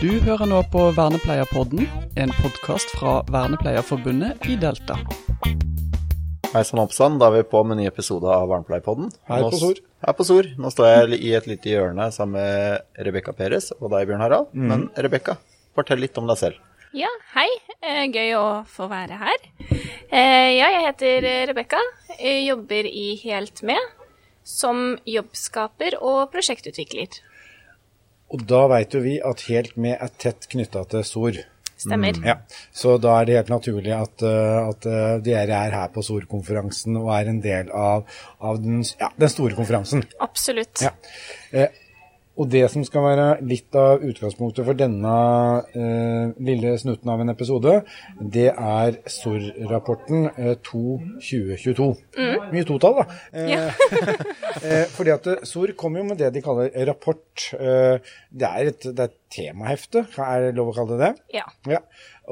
Du hører nå på Vernepleierpodden, en podkast fra Vernepleierforbundet i Delta. Hei sann oppsann, da er vi på med en ny episode av Vernepleierpodden. Hei på Sor. Hei på Sor. Nå står jeg i et lite hjørne sammen med Rebekka Peres og deg, Bjørn Harald. Mm. Men Rebekka, fortell litt om deg selv. Ja, hei. Eh, gøy å få være her. Eh, ja, jeg heter Rebekka. Jobber i Helt Med som jobbskaper og prosjektutvikler. Og da veit jo vi at Helt Med er tett knytta til SOR. Stemmer. Ja, Så da er det helt naturlig at, uh, at uh, dere er her på SOR-konferansen og er en del av, av den, ja, den store konferansen. Absolutt. Ja. Eh, og det som skal være litt av utgangspunktet for denne eh, lille snutten av en episode, det er SOR-rapporten eh, 2-2022. Mye totall, da. Eh, Ja. eh, fordi at eh, SOR kommer jo med det de kaller rapport. Eh, det, er et, det er et temahefte, er det lov å kalle det det? Ja. Ja,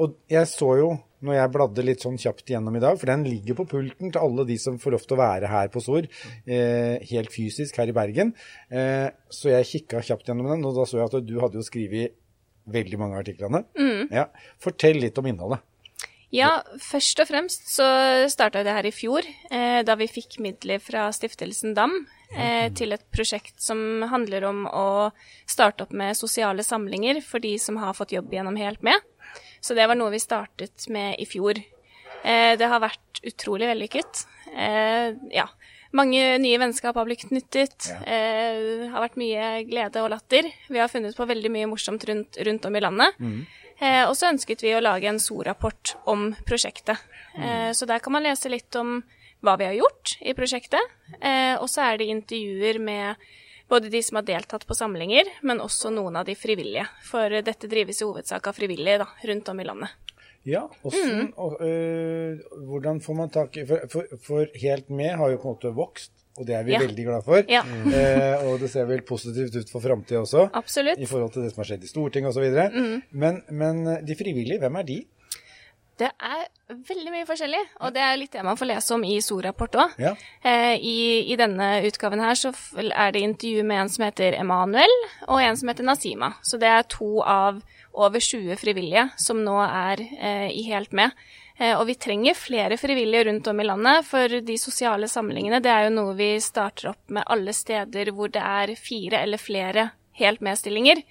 og jeg så jo, når jeg bladde litt sånn kjapt igjennom i dag, for den ligger på pulten til alle de som får lov til å være her på SOR, eh, helt fysisk her i Bergen, eh, så jeg kikka kjapt gjennom den, og da så jeg at du hadde jo skrevet veldig mange av artiklene. Ja, fortell litt om innholdet. Ja, først og fremst så starta det her i fjor, eh, da vi fikk midler fra Stiftelsen DAM eh, til et prosjekt som handler om å starte opp med sosiale samlinger for de som har fått jobb gjennom Helt Med. Så det var noe vi startet med i fjor. Eh, det har vært utrolig vellykket. Eh, ja. Mange nye vennskap har blitt knyttet. Eh, det har vært mye glede og latter. Vi har funnet på veldig mye morsomt rundt, rundt om i landet. Eh, og så ønsket vi å lage en SO-rapport om prosjektet. Eh, så der kan man lese litt om hva vi har gjort i prosjektet. Eh, og så er det intervjuer med både de som har deltatt på samlinger, men også noen av de frivillige. For dette drives i hovedsak av frivillige da, rundt om i landet. Ja, hvordan, og, øh, hvordan får man tak i for, for, for Helt Med har jo på en måte vokst, og det er vi Ja. veldig glad for. Ja. Eh, og det ser vel positivt ut for framtida også. Absolutt. I forhold til det som har skjedd i Stortinget osv. Mm. Men, men de frivillige, hvem er de? Det er veldig mye forskjellig, og det er litt det man får lese om i SOR-rapport òg. Ja. Eh, i, I denne utgaven her så er det intervju med en som heter Emanuel, og en som heter Nazima. Så det er to av over 20 frivillige som nå er eh, i Helt Med. Eh, og vi trenger flere frivillige rundt om i landet, for de sosiale samlingene det er jo noe vi starter opp med alle steder hvor det er fire eller flere helt med-stillinger.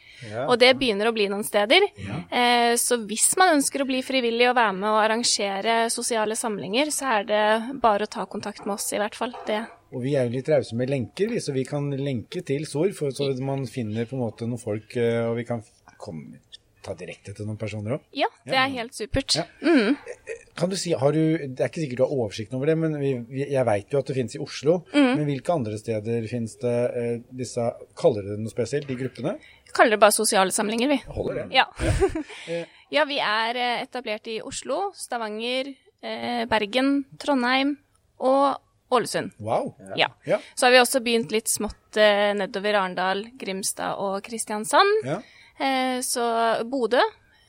Og det begynner å bli noen steder. Eh, så hvis man ønsker å bli frivillig og være med og arrangere sosiale samlinger, så er det bare å ta kontakt med oss, i hvert fall. Det. Og vi er jo litt rause med lenker, så vi kan lenke til SOR, for så man finner på en måte noen folk, eh, og vi kan komme, ta direkte til noen personer òg. Ja, det er helt supert. Ja. Kan du si, har du, Det er ikke sikkert du har oversikten over det, men vi, jeg veit jo at det finnes i Oslo. Men hvilke andre steder finnes det eh, disse Kaller dere det noe spesielt, de gruppene? Kaller det bare sosiale samlinger, vi. Holder det? Ja. ja, vi er eh, etablert i Oslo, Stavanger, eh, Bergen, Trondheim og Ålesund. Wow. Ja. Ja. Så har vi også begynt litt smått eh, nedover Arendal, Grimstad og Kristiansand. ja. Eh, så Bodø.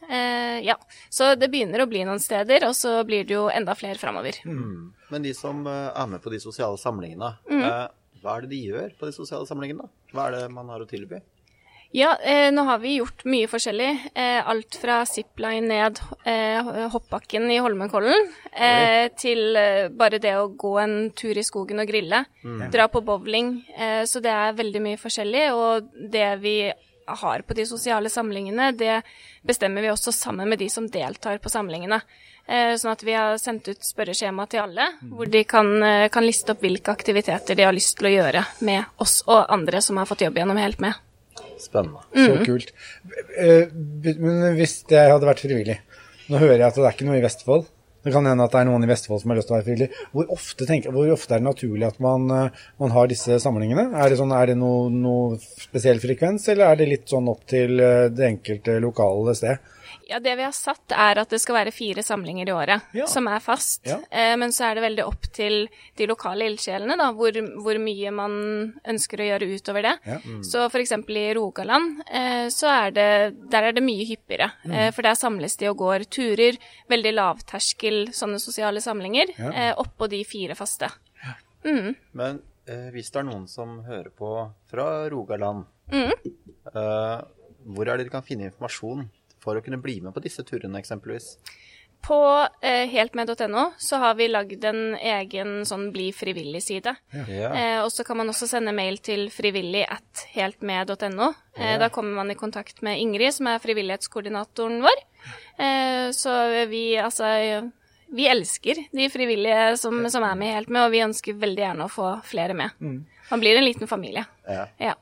Eh, ja. Så det begynner å bli noen steder, og så blir det jo enda flere framover. Men de som eh, er med på de sosiale samlingene, Mm. eh, hva er det de gjør på de sosiale samlingene? Hva er det man har å tilby? Ja, eh, nå har vi gjort mye forskjellig. Eh, alt fra zipline ned eh, hoppbakken i Holmenkollen eh, til bare det å gå en tur i skogen og grille. Dra på bowling. Eh, så det er veldig mye forskjellig. Og det vi har på de sosiale samlingene, det bestemmer vi også sammen med de som deltar på samlingene. Eh, sånn at vi har sendt ut spørreskjema til alle, hvor de kan, eh, kan liste opp hvilke aktiviteter de har lyst til å gjøre med oss og andre som har fått jobb gjennom Helt Med. Spennende. Så kult. Eh, Men hvis jeg hadde vært frivillig Nå hører jeg at det er ikke noe i Vestfold. Det kan hende at det er noen i Vestfold som har lyst til å være frivillig. Hvor ofte, tenker, hvor ofte er det naturlig at man, eh, man har disse samlingene? Er det, sånn, er det noe, noe spesiell frekvens, eller er det litt sånn opp til eh, det enkelte lokale sted? Ja, det vi har satt er at det skal være fire samlinger i året, Ja. som er fast. Ja. Eh, men så er det veldig opp til de lokale ildsjelene, da, hvor, hvor mye man ønsker å gjøre utover det. Ja. Så for eksempel i Rogaland, eh, så er det, der er det mye hyppigere. Eh, for der samles de og går turer, veldig lavterskel sånne sosiale samlinger, Ja. eh, oppå de fire faste. Men eh, hvis det er noen som hører på fra Rogaland, Mm. eh, hvor er det de kan finne informasjon for å kunne bli med på disse turene, eksempelvis? På eh, heltmed.no så har vi lagd en egen sånn bli frivillig-side. Ja. Eh, og så kan man også sende mail til frivillig at heltmed.no. Eh, Da kommer man i kontakt med Ingrid, som er frivillighetskoordinatoren vår. Eh, så vi altså Vi elsker de frivillige som, som er med i Helt med, og vi ønsker veldig gjerne å få flere med. Man blir en liten familie. Ja. Ja.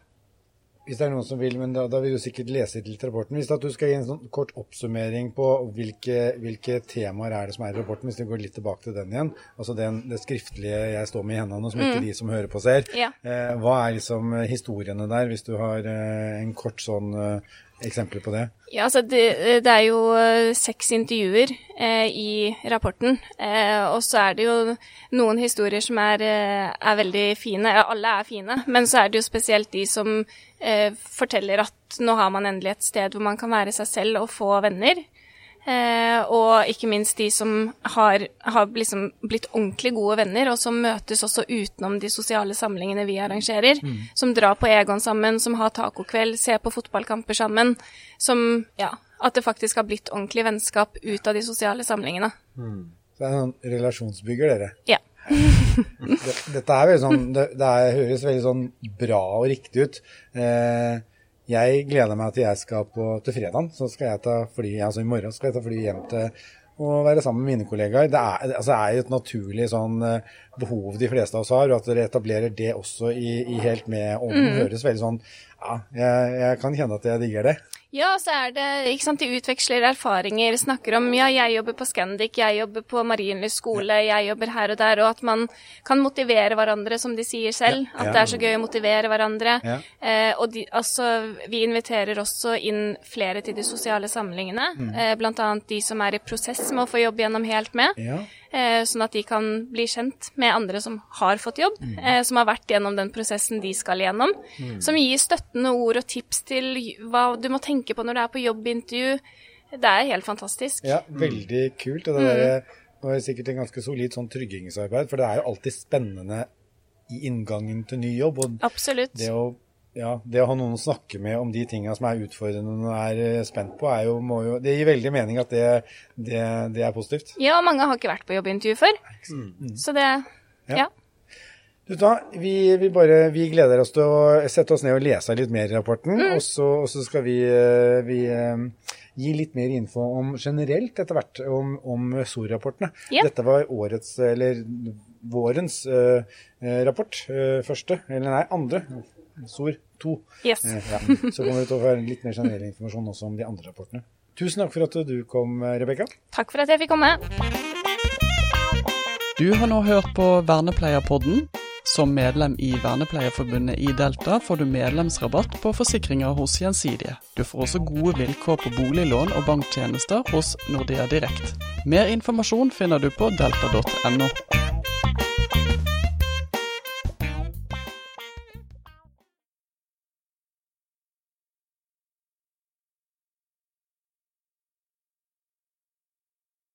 Hvis det er noen som vil, men da, da vil du sikkert lese litt rapporten. Hvis at du skal gi en sånn kort oppsummering på hvilke, hvilke temaer er det som er i rapporten, hvis vi går litt tilbake til den igjen. Altså den, det skriftlige jeg står med i hendene, som ikke de som hører på ser. Ja. Eh, hva er liksom historiene der, hvis du har eh, en kort sånn eh, eksempel på det? Ja, altså det, det er jo eh, seks intervjuer eh, i rapporten, eh, og så er det jo noen historier som er, eh, er veldig fine. Ja, alle er fine, men så er det jo spesielt de som eh, forteller at nå har man endelig et sted hvor man kan være seg selv og få venner. Eh, og ikke minst de som har, har liksom blitt ordentlig gode venner, og som møtes også utenom de sosiale samlingene vi arrangerer. Som drar på Egon sammen, som har tacokveld, ser på fotballkamper sammen. Som Ja, at det faktisk har blitt ordentlig vennskap ut av de sosiale samlingene. Så det er en sånn relasjonsbygger, dere. Ja. Dette er veldig sånn, det, det er, høres veldig sånn bra og riktig ut. Eh, jeg gleder meg til jeg skal på, til fredagen, så skal jeg ta fly, altså i morgen skal jeg ta fly hjem til å være sammen med mine kollegaer. Det er, altså, er et naturlig sånn eh, behov de fleste av oss har, og at dere etablerer det også i, i helt med ånden, høres veldig sånn, ja, jeg, jeg kan kjenne at jeg digger det. Ja, så er det ikke sant, De utveksler erfaringer, snakker om ja, jeg jobber på Scandic, jeg jobber på Marienlyst skole, jeg jobber her og der, og at man kan motivere hverandre, som de sier selv. At det er så gøy å motivere hverandre. Eh, og de, altså, vi inviterer også inn flere til de sosiale samlingene, Mm. eh, annet de som er i prosess med å få jobb gjennom Helt med. Eh, sånn at de kan bli kjent med andre som har fått jobb, Mm. eh, som har vært gjennom den prosessen de skal gjennom. Som gir støttende ord og tips til hva du må tenke på når du er på jobbintervju. Det er helt fantastisk. Ja, veldig kult. Og det, der, det er sikkert en ganske solid sånn tryggingsarbeid, for det er jo alltid spennende i inngangen til ny jobb. Og Absolutt. det å, ja, det å ha noen å snakke med om de tinga som er utfordrende og er eh, spent på, er jo, må jo Det gir veldig mening at det, det, det er positivt. Ja, og mange har ikke vært på jobbintervju før. Så det Ja. Ja. Du da, vi, vi, bare, vi gleder oss til å sette oss ned og lese litt mer i rapporten, og, så, og så skal vi, eh, vi eh, gi litt mer info om generelt etter hvert om, om SOR-rapportene. Ja. Dette var årets, eller vårens eh, rapport. Uh, første, eller nei, andre. SOR 2. Yes. Eh, ja. Så kommer vi til å få litt mer generell informasjon også om de andre rapportene. Tusen takk for at du kom, Rebekka. Takk for at jeg fikk komme. Du har nå hørt på Vernepleierpodden. Som medlem i Vernepleierforbundet i Delta får du medlemsrabatt på forsikringer hos Gjensidige. Du får også gode vilkår på boliglån og banktjenester hos Nordea Direkt. Mer informasjon finner du på delta.no.